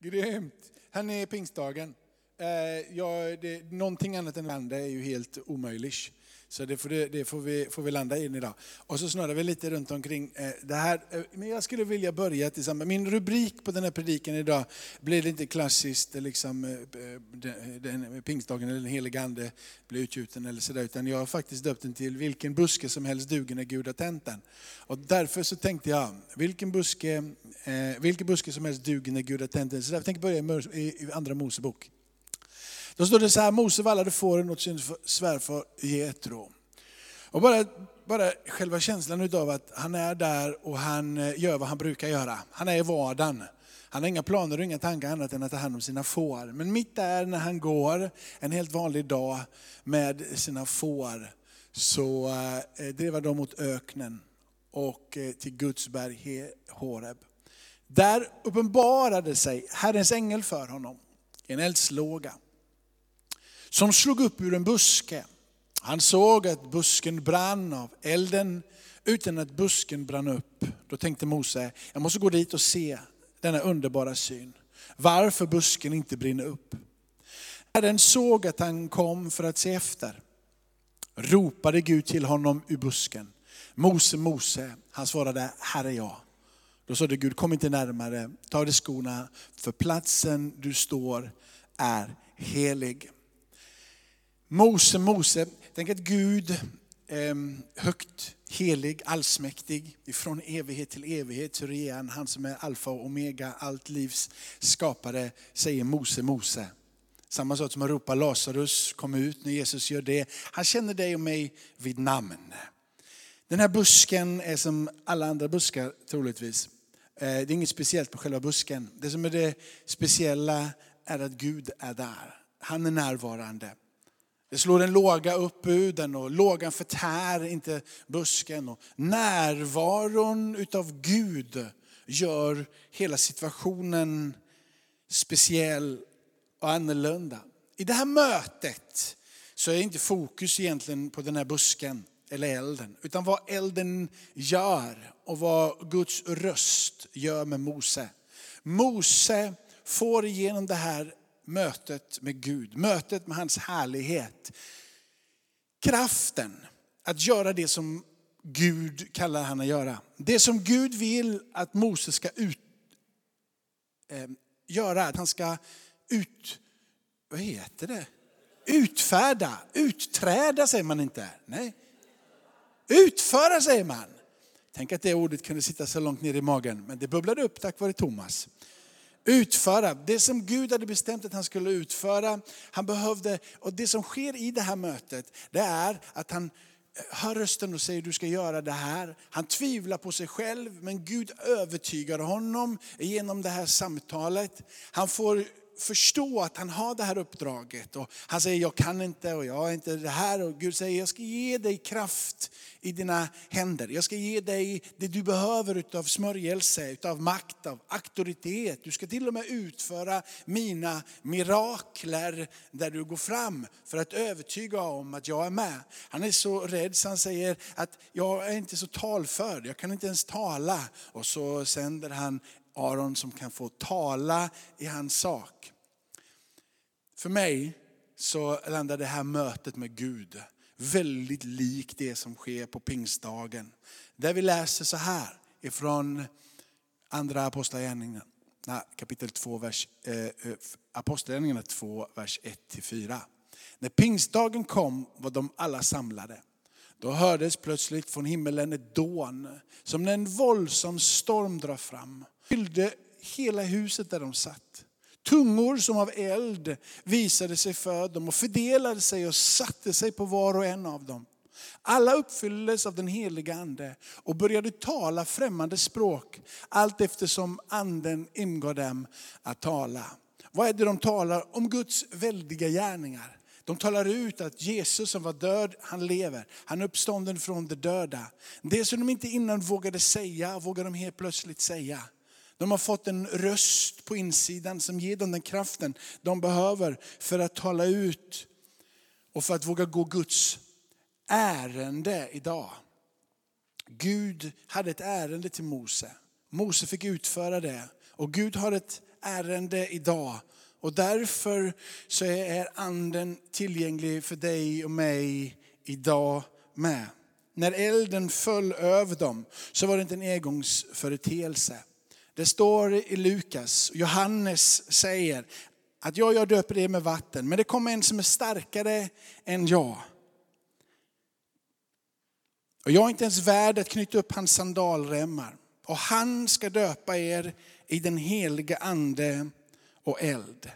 Grymt! Här är pingstdagen. Eh, ja, det, någonting annat än landa är ju helt omöjligt. Så det, får, det, det får, vi, får vi landa in idag. Och så snurrar vi lite runt omkring eh, det här. Eh, men jag skulle vilja börja tillsammans. Min rubrik på den här predikan idag blir inte klassiskt eh, liksom, den, den, pingstdagen eller den helige ande blir utgjuten eller sådär. Utan jag har faktiskt döpt den till vilken buske som helst duger när Gud har tänt den. Och därför så tänkte jag, vilken buske, eh, vilken buske som helst duger när Gud har tänt den. Så därför tänkte jag börja i, i Andra Mosebok. Då står det så här, Mose vallade fåren åt sin svärfar Jetro. Och bara, bara själva känslan av att han är där och han eh, gör vad han brukar göra. Han är i vardagen. Han har inga planer och inga tankar annat än att ta hand om sina får. Men mitt där när han går en helt vanlig dag med sina får så eh, drev de mot öknen och eh, till Guds berg Horeb. Där uppenbarade sig Herrens ängel för honom i en eldslåga som slog upp ur en buske. Han såg att busken brann av elden utan att busken brann upp. Då tänkte Mose, jag måste gå dit och se denna underbara syn. Varför busken inte brinner upp. Herren såg att han kom för att se efter. Ropade Gud till honom ur busken. Mose, Mose. Han svarade, här är jag. Då sade Gud, kom inte närmare, ta dig skorna, för platsen du står är helig. Mose, Mose, tänk att Gud, ehm, högt, helig, allsmäktig, ifrån evighet till evighet så är han, han som är alfa och omega, allt livs skapare, säger Mose, Mose. Samma sak som att ropa Lazarus, kom ut när Jesus gör det. Han känner dig och mig vid namn. Den här busken är som alla andra buskar troligtvis. Eh, det är inget speciellt på själva busken. Det som är det speciella är att Gud är där. Han är närvarande. Det slår en låga upp ur den och lågan förtär inte busken. Och närvaron utav Gud gör hela situationen speciell och annorlunda. I det här mötet så är inte fokus egentligen på den här busken eller elden, utan vad elden gör och vad Guds röst gör med Mose. Mose får igenom det här mötet med Gud, mötet med hans härlighet. Kraften att göra det som Gud kallar han att göra. Det som Gud vill att Moses ska ut, eh, göra, att han ska ut, vad heter det? Utfärda, utträda säger man inte. Nej. Utföra säger man. Tänk att det ordet kunde sitta så långt ner i magen, men det bubblade upp tack vare Thomas utföra. Det som Gud hade bestämt att han skulle utföra. Han behövde, och det som sker i det här mötet, det är att han eh, hör rösten och säger du ska göra det här. Han tvivlar på sig själv men Gud övertygar honom genom det här samtalet. Han får förstå att han har det här uppdraget. Och han säger, jag kan inte och jag är inte det här. Och Gud säger, jag ska ge dig kraft i dina händer. Jag ska ge dig det du behöver utav smörjelse, utav makt, av auktoritet. Du ska till och med utföra mina mirakler där du går fram för att övertyga om att jag är med. Han är så rädd så han säger att jag är inte så talförd, jag kan inte ens tala. Och så sänder han Aron som kan få tala i hans sak. För mig så landar det här mötet med Gud väldigt likt det som sker på pingstdagen. Där vi läser så här ifrån andra apostlagärningarna kapitel 2, vers, eh, eh Apostlagärningarna 2, vers 1-4. När pingstdagen kom var de alla samlade. Då hördes plötsligt från himmelen ett dån, som när en våldsam storm drar fram. Fyllde hela huset där de satt. Tungor som av eld visade sig för dem och fördelade sig och satte sig på var och en av dem. Alla uppfylldes av den heliga ande och började tala främmande språk allt eftersom anden ingav dem att tala. Vad är det de talar om? Guds väldiga gärningar. De talar ut att Jesus som var död, han lever. Han är uppstånden från de döda. Det som de inte innan vågade säga, vågar de helt plötsligt säga. De har fått en röst på insidan som ger dem den kraften de behöver för att tala ut och för att våga gå Guds ärende idag. Gud hade ett ärende till Mose. Mose fick utföra det. Och Gud har ett ärende idag. Och därför så är anden tillgänglig för dig och mig idag med. När elden föll över dem så var det inte en engångsföreteelse. Det står i Lukas, Johannes säger att ja, jag döper er med vatten, men det kommer en som är starkare än jag. Och jag är inte ens värd att knyta upp hans sandalremmar. Och han ska döpa er i den heliga ande och eld.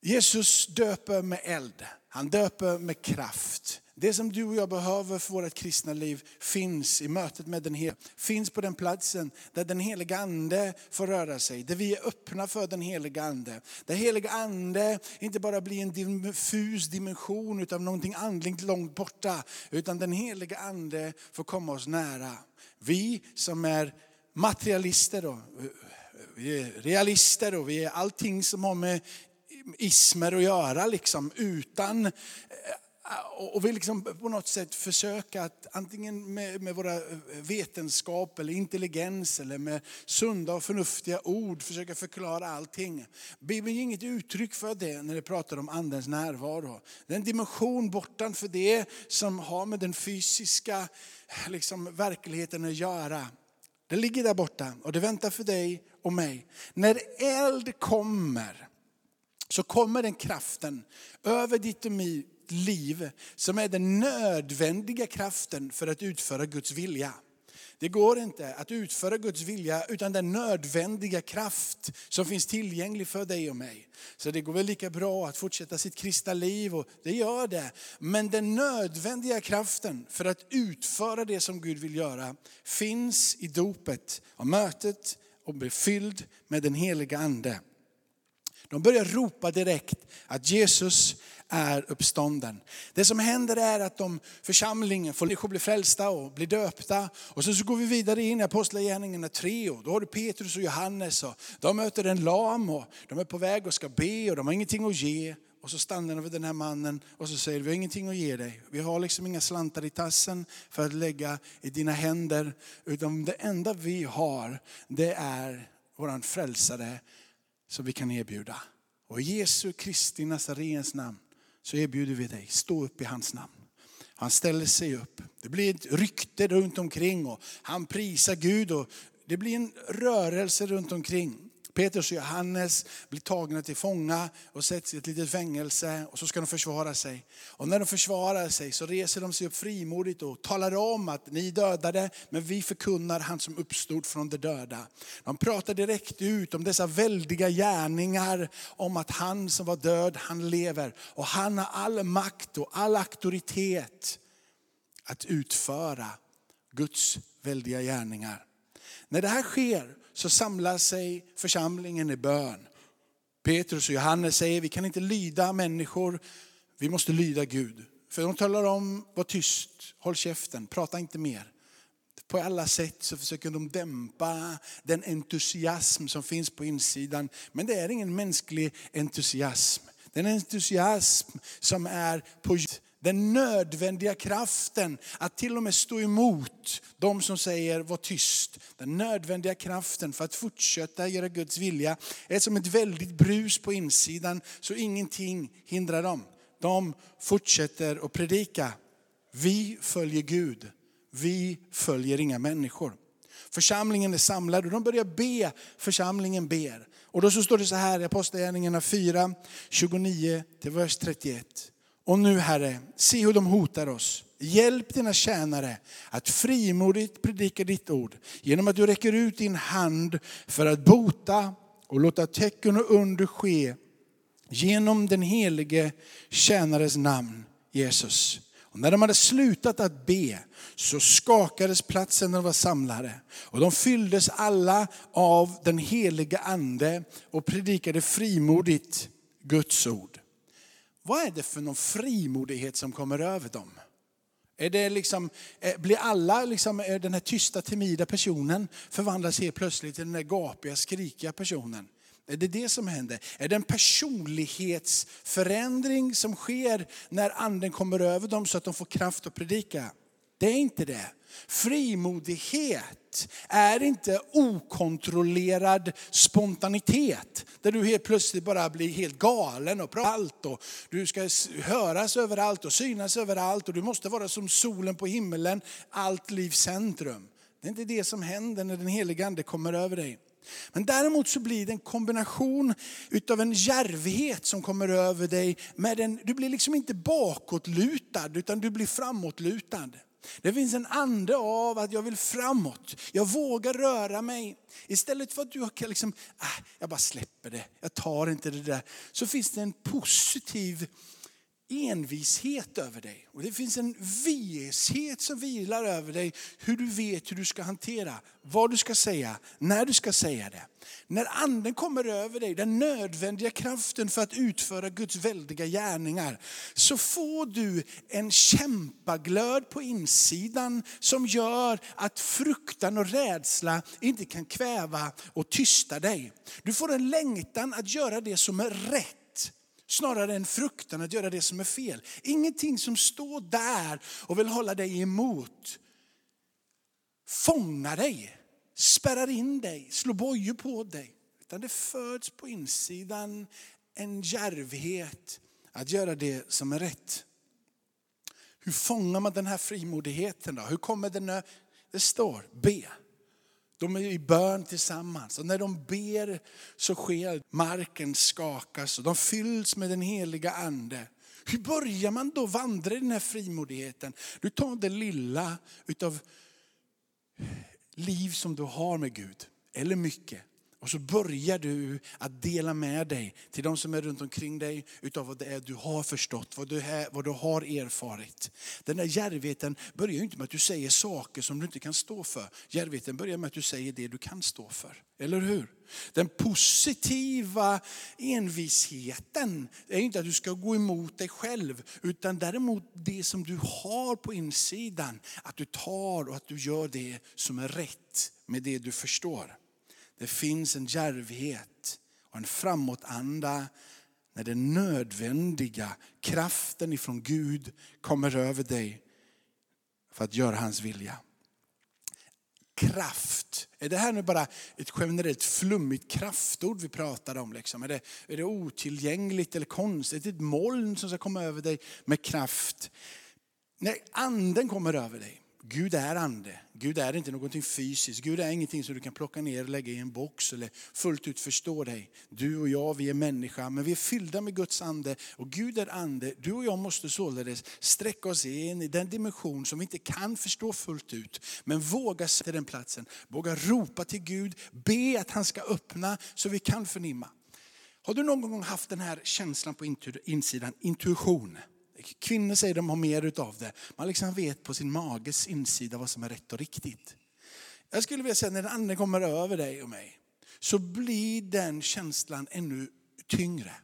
Jesus döper med eld, han döper med kraft. Det som du och jag behöver för vårt kristna liv finns i mötet med den helige. Finns på den platsen där den heliga ande får röra sig. Där vi är öppna för den heliga ande. Där heliga ande inte bara blir en diffus dimension utav någonting andligt långt borta. Utan den heliga ande får komma oss nära. Vi som är materialister och vi är realister och vi är allting som har med ismer att göra liksom utan Eh, och vill liksom på något sätt försöka att antingen med, med våra eh, vetenskap eller intelligens eller med sunda och förnuftiga ord försöka förklara allting. Bibeln ger inget uttryck för det när det pratar om andens närvaro. Det är en dimension bortanför det som har med den fysiska liksom, verkligheten att göra. Det ligger där borta och det väntar för dig och mig. När eld kommer så kommer den kraften över ditt och liv som är den nödvändiga kraften för att utföra Guds vilja. Det går inte att utföra Guds vilja utan den nödvändiga kraft som finns tillgänglig för dig och mig. Så det går väl lika bra att fortsätta sitt kristna liv och det gör det. Men den nödvändiga kraften för att utföra det som Gud vill göra finns i dopet och mötet och blir fylld med den heliga ande. De börjar ropa direkt att Jesus är uppstånden. Det som händer är att de, församlingen får bli frälsta och bli döpta. Och så, så går vi vidare in i Apostlagärningarna 3 och då har du Petrus och Johannes och de möter en lam och de är på väg och ska be och de har ingenting att ge. Och så stannar de vid den här mannen och så säger vi har ingenting att ge dig. Vi har liksom inga slantar i tassen för att lägga i dina händer. Utan det enda vi har det är våran frälsare som vi kan erbjuda. Och i Jesu Kristi Nazarens namn så erbjuder vi dig, stå upp i hans namn. Han ställer sig upp. Det blir ett rykte runt omkring och han prisar Gud och det blir en rörelse runt omkring. Petrus och Johannes blir tagna till fånga och sätts i ett litet fängelse och så ska de försvara sig. Och när de försvarar sig så reser de sig upp frimodigt och talar om att ni dödade, men vi förkunnar han som uppstod från de döda. De pratar direkt ut om dessa väldiga gärningar, om att han som var död, han lever. Och han har all makt och all auktoritet att utföra Guds väldiga gärningar. När det här sker så samlar sig församlingen i bön. Petrus och Johannes säger vi kan inte lyda människor, vi måste lyda Gud. För de talar om, var tyst, håll käften, prata inte mer. På alla sätt så försöker de dämpa den entusiasm som finns på insidan. Men det är ingen mänsklig entusiasm. Det är en entusiasm som är på den nödvändiga kraften att till och med stå emot de som säger var tyst. Den nödvändiga kraften för att fortsätta göra Guds vilja är som ett väldigt brus på insidan så ingenting hindrar dem. De fortsätter att predika. Vi följer Gud. Vi följer inga människor. Församlingen är samlad och de börjar be. Församlingen ber. Och då så står det så här i Apostlagärningarna 4, 29 till vers 31. Och nu Herre, se hur de hotar oss. Hjälp dina tjänare att frimodigt predika ditt ord genom att du räcker ut din hand för att bota och låta tecken och under ske genom den helige tjänares namn Jesus. Och när de hade slutat att be så skakades platsen där de var samlade. Och de fylldes alla av den helige ande och predikade frimodigt Guds ord. Vad är det för någon frimodighet som kommer över dem? Är det liksom, eh, blir alla liksom, eh, den här tysta, timida personen förvandlas helt plötsligt till den där gapiga, skrikiga personen? Är det det som händer? Är det en personlighetsförändring som sker när anden kommer över dem så att de får kraft att predika? Det är inte det. Frimodighet är inte okontrollerad spontanitet. Där du helt plötsligt bara blir helt galen och pratar allt. Och du ska höras överallt och synas överallt och du måste vara som solen på himmelen, allt livs centrum. Det är inte det som händer när den helige ande kommer över dig. Men däremot så blir det en kombination utav en järvhet som kommer över dig. Med en, du blir liksom inte bakåtlutad utan du blir framåtlutad. Det finns en ande av att jag vill framåt. Jag vågar röra mig. Istället för att du kan liksom, äh, jag bara släpper det, jag tar inte det där. Så finns det en positiv envishet över dig. Och det finns en vishet som vilar över dig, hur du vet hur du ska hantera, vad du ska säga, när du ska säga det. När anden kommer över dig, den nödvändiga kraften för att utföra Guds väldiga gärningar, så får du en kämpaglöd på insidan som gör att fruktan och rädsla inte kan kväva och tysta dig. Du får en längtan att göra det som är rätt Snarare än fruktan att göra det som är fel. Ingenting som står där och vill hålla dig emot. Fångar dig, spärrar in dig, slår bojor på dig. Utan det föds på insidan en djärvhet att göra det som är rätt. Hur fångar man den här frimodigheten då? Hur kommer den? Det står be. De är i bön tillsammans och när de ber så sker marken skakas och de fylls med den heliga ande. Hur börjar man då vandra i den här frimodigheten? Du tar det lilla utav liv som du har med Gud, eller mycket. Och så börjar du att dela med dig till de som är runt omkring dig utav vad det är du har förstått, vad du, är, vad du har erfarit. Den där järvheten börjar ju inte med att du säger saker som du inte kan stå för. Järvheten börjar med att du säger det du kan stå för. Eller hur? Den positiva envisheten är inte att du ska gå emot dig själv, utan däremot det som du har på insidan. Att du tar och att du gör det som är rätt med det du förstår. Det finns en djärvhet och en framåtanda när den nödvändiga kraften ifrån Gud kommer över dig för att göra hans vilja. Kraft, är det här nu bara ett generellt flummigt kraftord vi pratar om? Liksom? Är, det, är det otillgängligt eller konstigt? Är det Ett moln som ska komma över dig med kraft. När anden kommer över dig, Gud är ande. Gud är inte någonting fysiskt. Gud är ingenting som du kan plocka ner och lägga i en box eller fullt ut förstå dig. Du och jag, vi är människa, men vi är fyllda med Guds ande och Gud är ande. Du och jag måste således sträcka oss in i den dimension som vi inte kan förstå fullt ut. Men våga sätta den platsen, våga ropa till Gud, be att han ska öppna så vi kan förnimma. Har du någon gång haft den här känslan på insidan, intuition? Kvinnor säger de har mer utav det. Man liksom vet på sin mages insida vad som är rätt och riktigt. Jag skulle vilja säga när den anden kommer över dig och mig så blir den känslan ännu tyngre.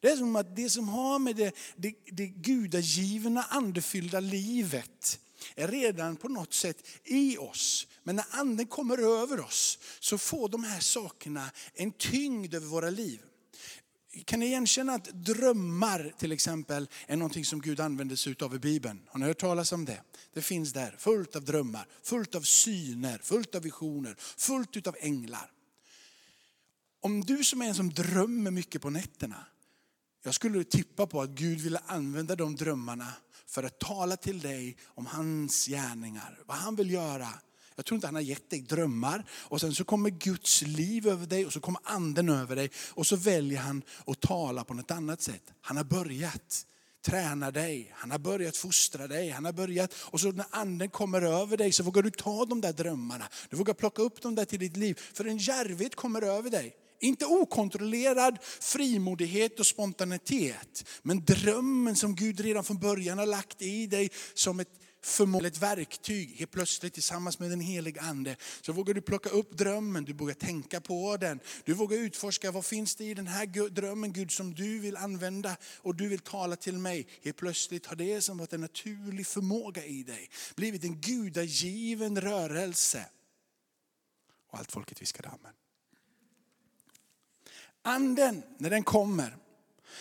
Det är som att det som har med det, det, det gudagivna andefyllda livet är redan på något sätt i oss. Men när anden kommer över oss så får de här sakerna en tyngd över våra liv. Kan ni igenkänna att drömmar till exempel är någonting som Gud använder sig av i Bibeln? Har ni hört talas om det? Det finns där, fullt av drömmar, fullt av syner, fullt av visioner, fullt av änglar. Om du som är en som drömmer mycket på nätterna, jag skulle tippa på att Gud ville använda de drömmarna för att tala till dig om hans gärningar, vad han vill göra jag tror inte han har gett dig drömmar. Och sen så kommer Guds liv över dig och så kommer anden över dig. Och så väljer han att tala på något annat sätt. Han har börjat träna dig, han har börjat fostra dig, han har börjat, och så när anden kommer över dig så vågar du ta de där drömmarna. Du vågar plocka upp dem där till ditt liv, för en djärvhet kommer över dig. Inte okontrollerad frimodighet och spontanitet, men drömmen som Gud redan från början har lagt i dig som ett förmåga, ett verktyg, helt plötsligt tillsammans med den helige ande, så vågar du plocka upp drömmen, du vågar tänka på den. Du vågar utforska, vad finns det i den här drömmen Gud som du vill använda och du vill tala till mig. Helt plötsligt har det som varit en naturlig förmåga i dig blivit en gudagiven rörelse. Och allt folket viskade amen. Anden, när den kommer,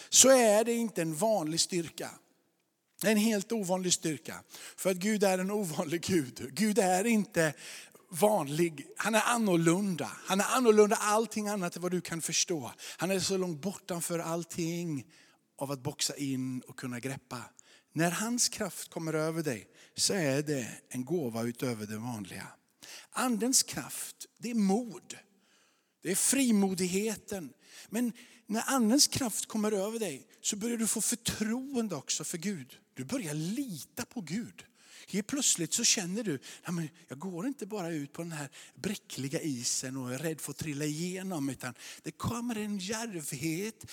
så är det inte en vanlig styrka. Det är en helt ovanlig styrka. För att Gud är en ovanlig Gud. Gud är inte vanlig, han är annorlunda. Han är annorlunda allting annat än vad du kan förstå. Han är så långt bortanför allting av att boxa in och kunna greppa. När hans kraft kommer över dig så är det en gåva utöver det vanliga. Andens kraft, det är mod. Det är frimodigheten. Men när andens kraft kommer över dig så börjar du få förtroende också för Gud. Du börjar lita på Gud. Helt plötsligt så känner du, jag går inte bara ut på den här bräckliga isen och är rädd för att trilla igenom. Utan det kommer en djärvhet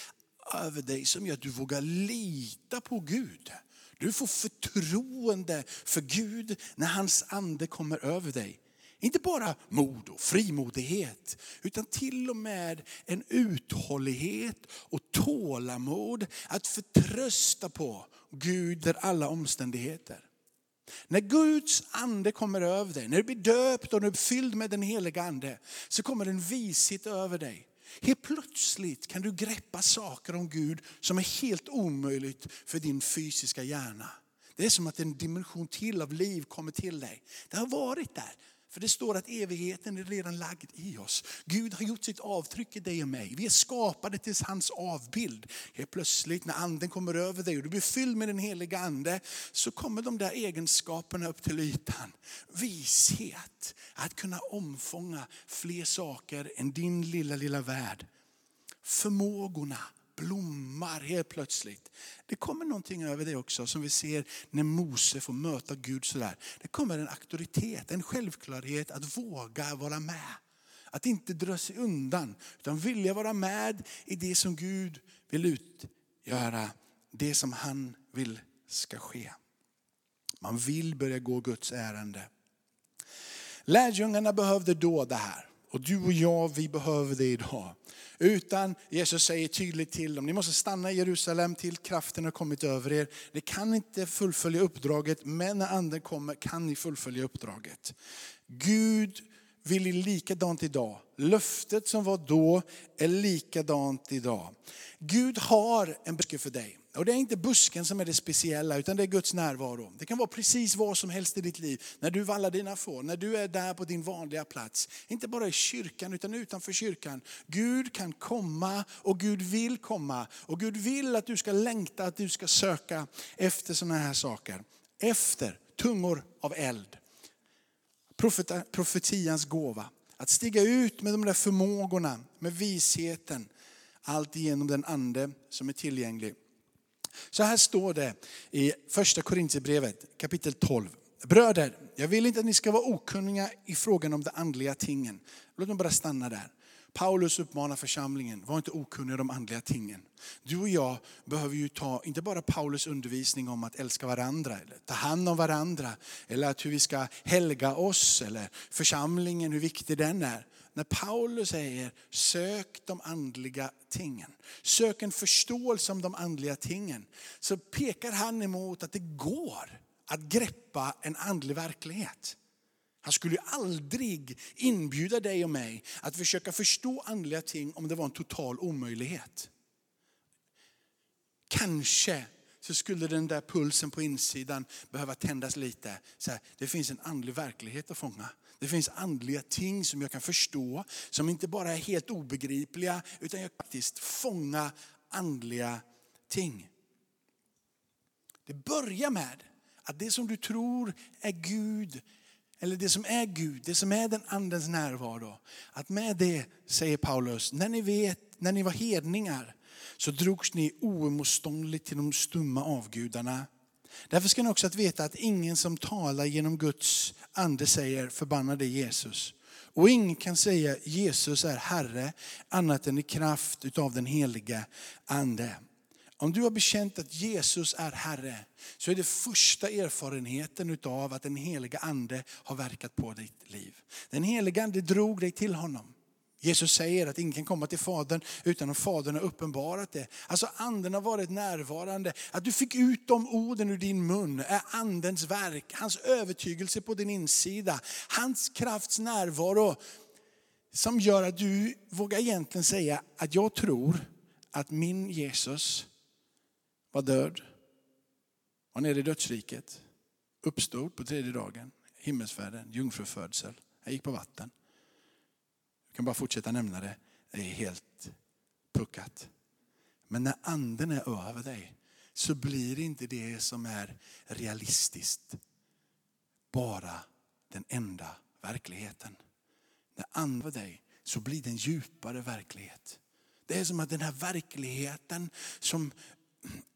över dig som gör att du vågar lita på Gud. Du får förtroende för Gud när hans ande kommer över dig. Inte bara mod och frimodighet, utan till och med en uthållighet och tålamod att förtrösta på Gud där alla omständigheter. När Guds ande kommer över dig, när du blir döpt och du är fylld med den heliga ande, så kommer en vishet över dig. Helt plötsligt kan du greppa saker om Gud som är helt omöjligt för din fysiska hjärna. Det är som att en dimension till av liv kommer till dig. Det har varit där, för det står att evigheten är redan lagd i oss. Gud har gjort sitt avtryck i dig och mig. Vi är skapade till hans avbild. Helt plötsligt när anden kommer över dig och du blir fylld med den heliga ande så kommer de där egenskaperna upp till ytan. Vishet, att kunna omfånga fler saker än din lilla, lilla värld. Förmågorna, blommar helt plötsligt. Det kommer någonting över det också som vi ser när Mose får möta Gud sådär. Det kommer en auktoritet, en självklarhet att våga vara med. Att inte dra sig undan utan vilja vara med i det som Gud vill utgöra. Det som han vill ska ske. Man vill börja gå Guds ärende. Lärjungarna behövde då det här. Och du och jag, vi behöver det idag. Utan Jesus säger tydligt till dem, ni måste stanna i Jerusalem till kraften har kommit över er. Ni kan inte fullfölja uppdraget, men när anden kommer kan ni fullfölja uppdraget. Gud vill likadant idag. Löftet som var då är likadant idag. Gud har en böcker för dig. Och det är inte busken som är det speciella, utan det är Guds närvaro. Det kan vara precis vad som helst i ditt liv. När du vallar dina får, när du är där på din vanliga plats. Inte bara i kyrkan, utan utanför kyrkan. Gud kan komma och Gud vill komma. Och Gud vill att du ska längta, att du ska söka efter sådana här saker. Efter tungor av eld. profetians gåva. Att stiga ut med de där förmågorna, med visheten. Allt genom den ande som är tillgänglig. Så här står det i första Korintierbrevet kapitel 12. Bröder, jag vill inte att ni ska vara okunniga i frågan om de andliga tingen. Låt mig bara stanna där. Paulus uppmanar församlingen, var inte okunnig om de andliga tingen. Du och jag behöver ju ta, inte bara Paulus undervisning om att älska varandra, eller ta hand om varandra, eller att hur vi ska helga oss, eller församlingen, hur viktig den är när Paulus säger sök de andliga tingen, sök en förståelse om de andliga tingen, så pekar han emot att det går att greppa en andlig verklighet. Han skulle aldrig inbjuda dig och mig att försöka förstå andliga ting om det var en total omöjlighet. Kanske så skulle den där pulsen på insidan behöva tändas lite. Så här, det finns en andlig verklighet att fånga. Det finns andliga ting som jag kan förstå, som inte bara är helt obegripliga, utan jag kan faktiskt fånga andliga ting. Det börjar med att det som du tror är Gud, eller det som är Gud, det som är den andens närvaro. Att med det, säger Paulus, när ni vet, när ni var hedningar, så drogs ni oemotståndligt till de stumma avgudarna. Därför ska ni också veta att ingen som talar genom Guds ande säger förbannade Jesus. Och ingen kan säga Jesus är Herre annat än i kraft av den heliga ande. Om du har bekänt att Jesus är Herre så är det första erfarenheten av att den heliga ande har verkat på ditt liv. Den heliga ande drog dig till honom. Jesus säger att ingen kan komma till Fadern utan att Fadern har uppenbarat det. Alltså anden har varit närvarande. Att du fick ut de orden ur din mun är andens verk, hans övertygelse på din insida, hans krafts närvaro som gör att du vågar egentligen säga att jag tror att min Jesus var död var nere i dödsriket, uppstod på tredje dagen, himmelsfärden, jungfrufödsel, jag gick på vatten. Jag kan bara fortsätta nämna det, det är helt puckat. Men när anden är över dig så blir inte det som är realistiskt bara den enda verkligheten. När anden är dig så blir det en djupare verklighet. Det är som att den här verkligheten som,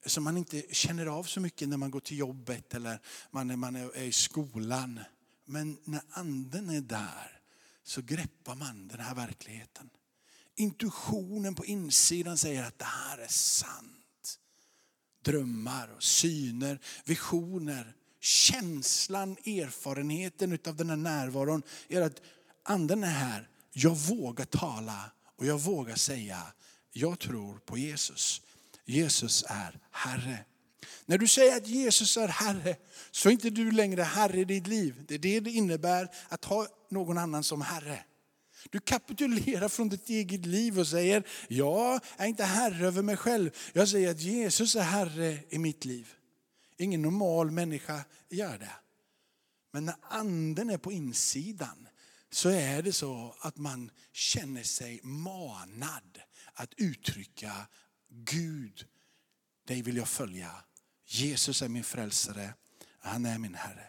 som man inte känner av så mycket när man går till jobbet eller man är, man är i skolan. Men när anden är där så greppar man den här verkligheten. Intuitionen på insidan säger att det här är sant. Drömmar, och syner, visioner, känslan, erfarenheten av den här närvaron är att anden är här. Jag vågar tala och jag vågar säga, jag tror på Jesus. Jesus är Herre. När du säger att Jesus är Herre, så är inte du längre Herre i ditt liv. Det är det det innebär att ha någon annan som Herre. Du kapitulerar från ditt eget liv och säger, jag är inte herre över mig själv. Jag säger att Jesus är herre i mitt liv. Ingen normal människa gör det. Men när anden är på insidan så är det så att man känner sig manad att uttrycka Gud, dig vill jag följa. Jesus är min frälsare, han är min Herre.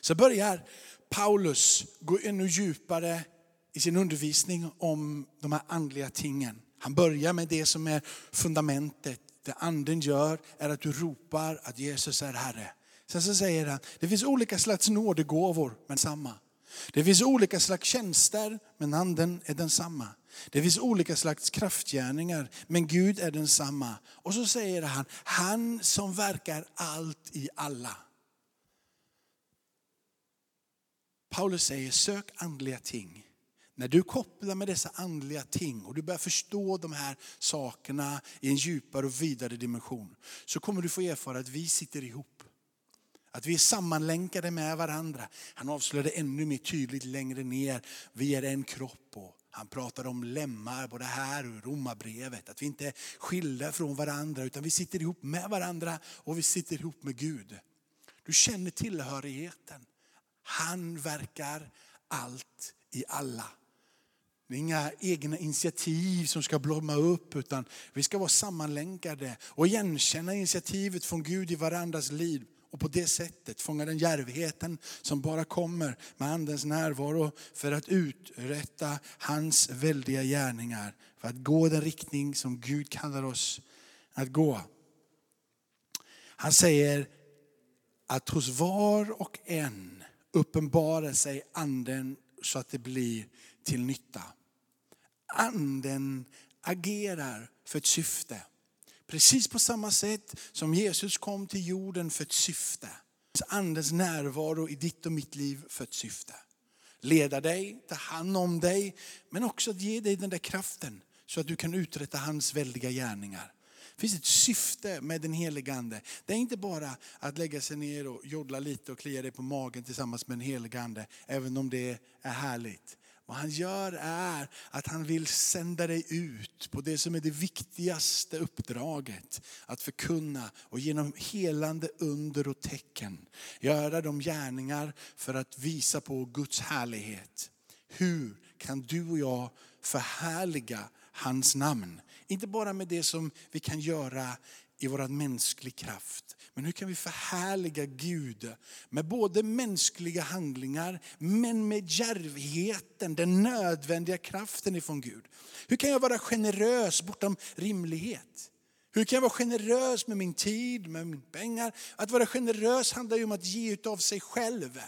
Så börjar Paulus gå ännu djupare i sin undervisning om de här andliga tingen. Han börjar med det som är fundamentet. Det anden gör är att du ropar att Jesus är Herre. Sen så säger han, det finns olika slags nådegåvor, men samma. Det finns olika slags tjänster, men anden är densamma. Det finns olika slags kraftgärningar, men Gud är densamma. Och så säger han, han som verkar allt i alla. Paulus säger, sök andliga ting. När du kopplar med dessa andliga ting och du börjar förstå de här sakerna i en djupare och vidare dimension, så kommer du få erfara att vi sitter ihop. Att vi är sammanlänkade med varandra. Han avslöjade ännu mer tydligt längre ner, vi är en kropp. Och han pratar om lemmar både här och i romabrevet. Att vi inte är skilda från varandra utan vi sitter ihop med varandra och vi sitter ihop med Gud. Du känner tillhörigheten. Han verkar allt i alla. Det är inga egna initiativ som ska blomma upp utan vi ska vara sammanlänkade och igenkänna initiativet från Gud i varandras liv. Och på det sättet fånga den järvheten som bara kommer med andens närvaro för att uträtta hans väldiga gärningar. För att gå den riktning som Gud kallar oss att gå. Han säger att hos var och en uppenbarar sig anden så att det blir till nytta. Anden agerar för ett syfte. Precis på samma sätt som Jesus kom till jorden för ett syfte. Andens närvaro i ditt och mitt liv för ett syfte. Leda dig, ta hand om dig, men också att ge dig den där kraften så att du kan uträtta hans väldiga gärningar. Det finns ett syfte med den helige Ande. Det är inte bara att lägga sig ner och jodla lite och klia dig på magen tillsammans med den helige Ande, även om det är härligt. Vad han gör är att han vill sända dig ut på det som är det viktigaste uppdraget. Att förkunna och genom helande under och tecken göra de gärningar för att visa på Guds härlighet. Hur kan du och jag förhärliga hans namn? Inte bara med det som vi kan göra i vår mänsklig kraft. Men hur kan vi förhärliga Gud med både mänskliga handlingar men med djärvheten, den nödvändiga kraften ifrån Gud. Hur kan jag vara generös bortom rimlighet? Hur kan jag vara generös med min tid, med mina pengar? Att vara generös handlar ju om att ge av sig själv.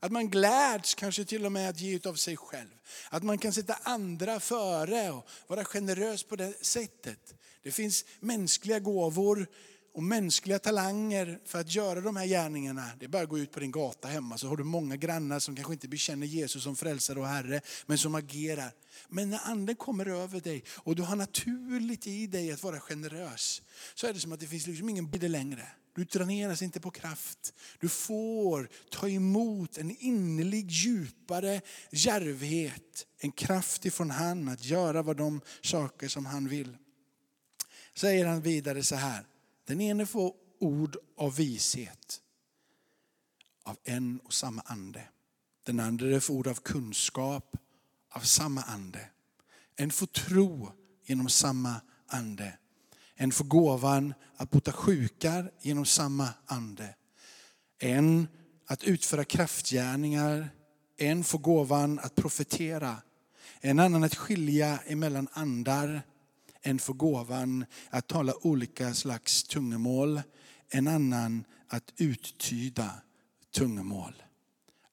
Att man gläds kanske till och med att ge av sig själv. Att man kan sätta andra före och vara generös på det sättet. Det finns mänskliga gåvor och mänskliga talanger för att göra de här gärningarna. Det är bara att gå ut på din gata hemma så har du många grannar som kanske inte bekänner Jesus som frälsare och Herre, men som agerar. Men när anden kommer över dig och du har naturligt i dig att vara generös, så är det som att det finns liksom ingen bidde längre. Du dräneras inte på kraft. Du får ta emot en innerlig, djupare djärvhet. En kraft ifrån han att göra vad de saker som han vill. Säger han vidare så här. Den ene får ord av vishet av en och samma ande. Den andra får ord av kunskap av samma ande. En får tro genom samma ande. En får gåvan att bota sjukar genom samma ande. En att utföra kraftgärningar. En får gåvan att profetera. En annan att skilja emellan andar. En får gåvan att tala olika slags tungomål. En annan att uttyda tungomål.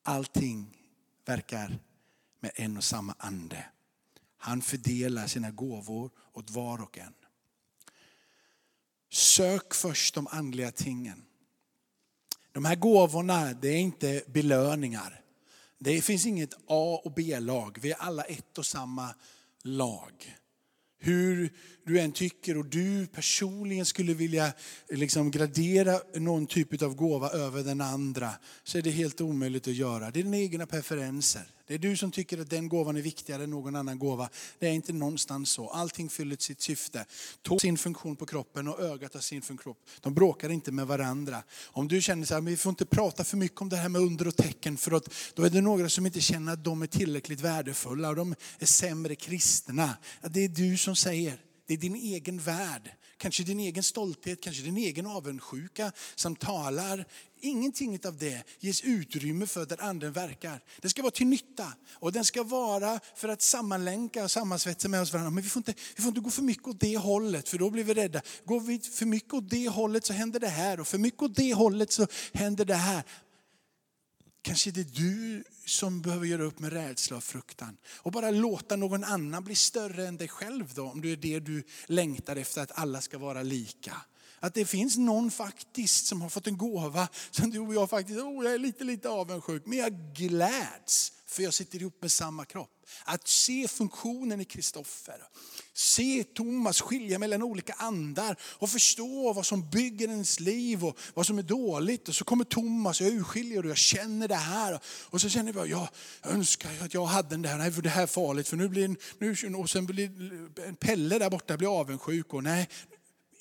Allting verkar med en och samma ande. Han fördelar sina gåvor åt var och en. Sök först de andliga tingen. De här gåvorna, det är inte belöningar. Det finns inget A och B-lag. Vi är alla ett och samma lag. Hur du än tycker och du personligen skulle vilja liksom gradera någon typ av gåva över den andra så är det helt omöjligt att göra. Det är dina egna preferenser. Det är du som tycker att den gåvan är viktigare än någon annan gåva. Det är inte någonstans så. Allting fyller sitt syfte. Tå sin funktion på kroppen och ögat har sin funktion. De bråkar inte med varandra. Om du känner så här, men vi får inte prata för mycket om det här med under och tecken för att då är det några som inte känner att de är tillräckligt värdefulla och de är sämre kristna. Det är du som säger, det är din egen värld. Kanske din egen stolthet, kanske din egen avundsjuka som talar. Ingenting av det ges utrymme för där anden verkar. Den ska vara till nytta och den ska vara för att sammanlänka och sammansvetsa med oss varandra. Men vi får, inte, vi får inte gå för mycket åt det hållet för då blir vi rädda. Går vi för mycket åt det hållet så händer det här och för mycket åt det hållet så händer det här. Kanske det är du som behöver göra upp med rädsla och fruktan. Och bara låta någon annan bli större än dig själv då, om det är det du längtar efter, att alla ska vara lika. Att det finns någon faktiskt som har fått en gåva som du och jag faktiskt, oh, jag är lite, lite avundsjuk, men jag gläds för jag sitter ihop med samma kropp. Att se funktionen i Kristoffer, se Thomas skilja mellan olika andar och förstå vad som bygger ens liv och vad som är dåligt. Och så kommer Thomas och jag urskiljer och jag känner det här. Och så känner jag, jag önskar att jag hade den där, nej för det här är farligt för nu blir, nu, och sen blir Pelle där borta blir avundsjuk och nej,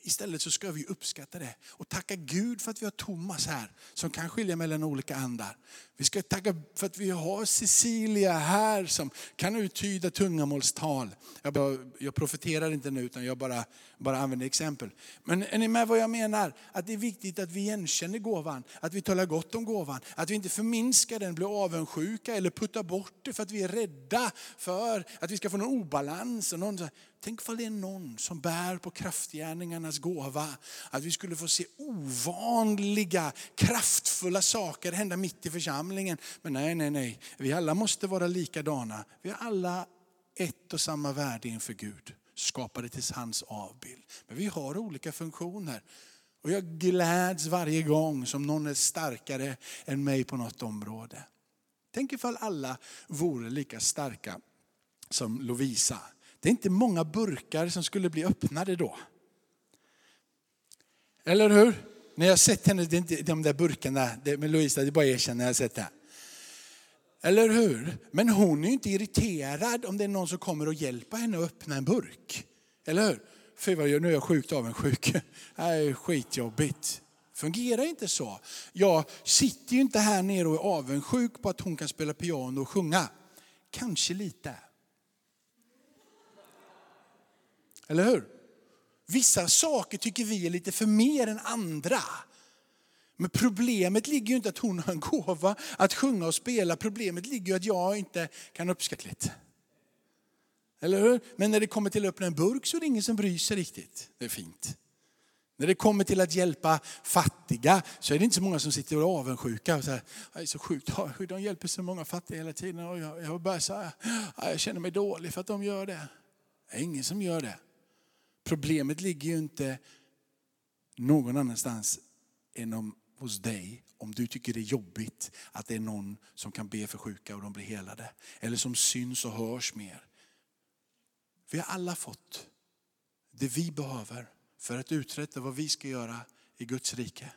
Istället så ska vi uppskatta det och tacka Gud för att vi har Thomas här som kan skilja mellan olika andar. Vi ska tacka för att vi har Cecilia här som kan uttyda tungamålstal. Jag, jag profeterar inte nu utan jag bara, bara använder exempel. Men är ni med vad jag menar? Att det är viktigt att vi igenkänner gåvan, att vi talar gott om gåvan, att vi inte förminskar den, blir avundsjuka eller puttar bort det för att vi är rädda för att vi ska få någon obalans. Och någon, tänk ifall det är någon som bär på kraftgärningarnas gåva. Att vi skulle få se ovanliga, kraftfulla saker hända mitt i församlingen församlingen. Men nej, nej, nej. Vi alla måste vara likadana. Vi har alla ett och samma värde inför Gud. Skapade till hans avbild. Men vi har olika funktioner. Och jag gläds varje gång som någon är starkare än mig på något område. Tänk ifall alla vore lika starka som Lovisa. Det är inte många burkar som skulle bli öppnade då. Eller hur? När jag sett henne, det är inte de där burkarna med Lovisa, det är bara att erkänna, jag har sett det. Eller hur? Men hon är ju inte irriterad om det är någon som kommer och hjälper henne att öppna en burk. Eller hur? Fy vad jag, nu är jag sjukt avundsjuk. Det här är skitjobbigt. Fungerar inte så. Jag sitter ju inte här nere och är avundsjuk på att hon kan spela piano och sjunga. Kanske lite. Eller hur? Vissa saker tycker vi är lite för mer än andra. Men problemet ligger ju inte att hon har en gåva att sjunga och spela. Problemet ligger ju att jag inte kan uppskatta lite. Eller hur? Men när det kommer till att öppna en burk så är det ingen som bryr sig riktigt. Det är fint. När det kommer till att hjälpa fattiga så är det inte så många som sitter och är avundsjuka. Och så här, det är så sjukt, de hjälper så många fattiga hela tiden. Och jag, jag, bara så här, jag känner mig dålig för att de gör det. Det är ingen som gör det. Problemet ligger ju inte någon annanstans än om, hos dig om du tycker det är jobbigt att det är någon som kan be för sjuka och de blir helade. Eller som syns och hörs mer. Vi har alla fått det vi behöver för att uträtta vad vi ska göra i Guds rike.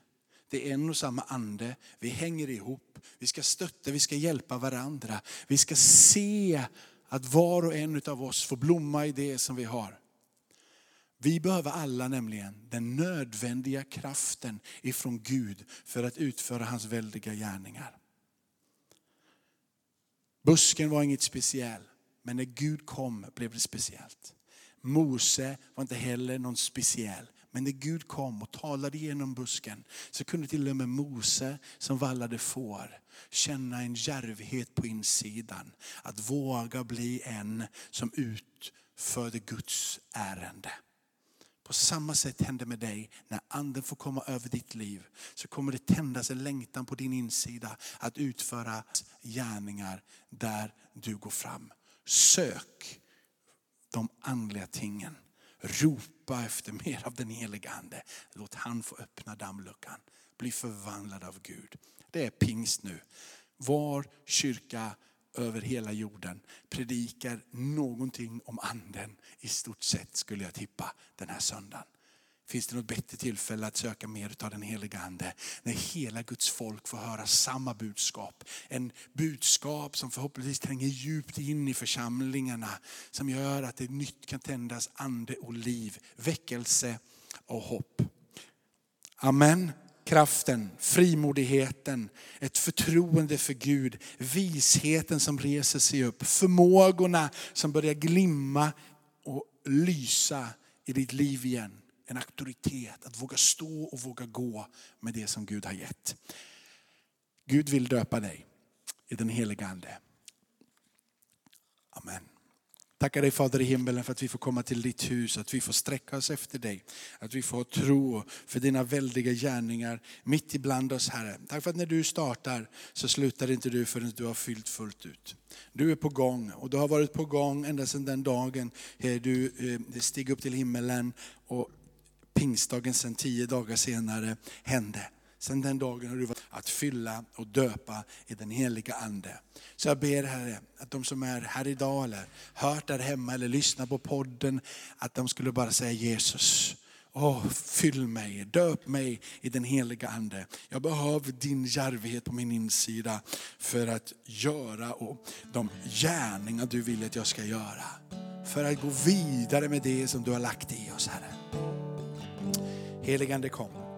Det är en och samma ande, vi hänger ihop, vi ska stötta, vi ska hjälpa varandra. Vi ska se att var och en av oss får blomma i det som vi har. Vi behöver alla nämligen den nödvändiga kraften ifrån Gud för att utföra hans väldiga gärningar. Busken var inget speciellt, men när Gud kom blev det speciellt. Mose var inte heller någon speciell. Men när Gud kom och talade genom busken så kunde till och med Mose som vallade får känna en djärvhet på insidan. Att våga bli en som utförde Guds ärende. På samma sätt händer med dig när anden får komma över ditt liv. Så kommer det tändas en längtan på din insida att utföra gärningar där du går fram. Sök de andliga tingen. Ropa efter mer av den heliga Ande. Låt han få öppna dammluckan. Bli förvandlad av Gud. Det är pingst nu. Var kyrka över hela jorden predikar någonting om anden i stort sett skulle jag tippa den här söndagen. Finns det något bättre tillfälle att söka mer av den heliga Ande? När hela Guds folk får höra samma budskap. En budskap som förhoppningsvis tränger djupt in i församlingarna. Som gör att det nytt kan tändas ande och liv, väckelse och hopp. Amen kraften, frimodigheten, ett förtroende för Gud, visheten som reser sig upp, förmågorna som börjar glimma och lysa i ditt liv igen. En auktoritet att våga stå och våga gå med det som Gud har gett. Gud vill döpa dig i den heliga Ande. Amen. Tackar dig Fader i himmelen för att vi får komma till ditt hus, att vi får sträcka oss efter dig. Att vi får tro för dina väldiga gärningar mitt ibland oss Herre. Tack för att när du startar så slutar inte du förrän du har fyllt fullt ut. Du är på gång och du har varit på gång ända sedan den dagen du eh, steg upp till himmelen och pingstdagen sen tio dagar senare hände. Sen den dagen har du varit att fylla och döpa i den heliga Ande. Så jag ber Herre, att de som är här idag eller hört där hemma eller lyssnar på podden, att de skulle bara säga Jesus, Åh, fyll mig, döp mig i den heliga Ande. Jag behöver din djärvhet på min insida för att göra och de gärningar du vill att jag ska göra. För att gå vidare med det som du har lagt i oss Herre. Heligande kom.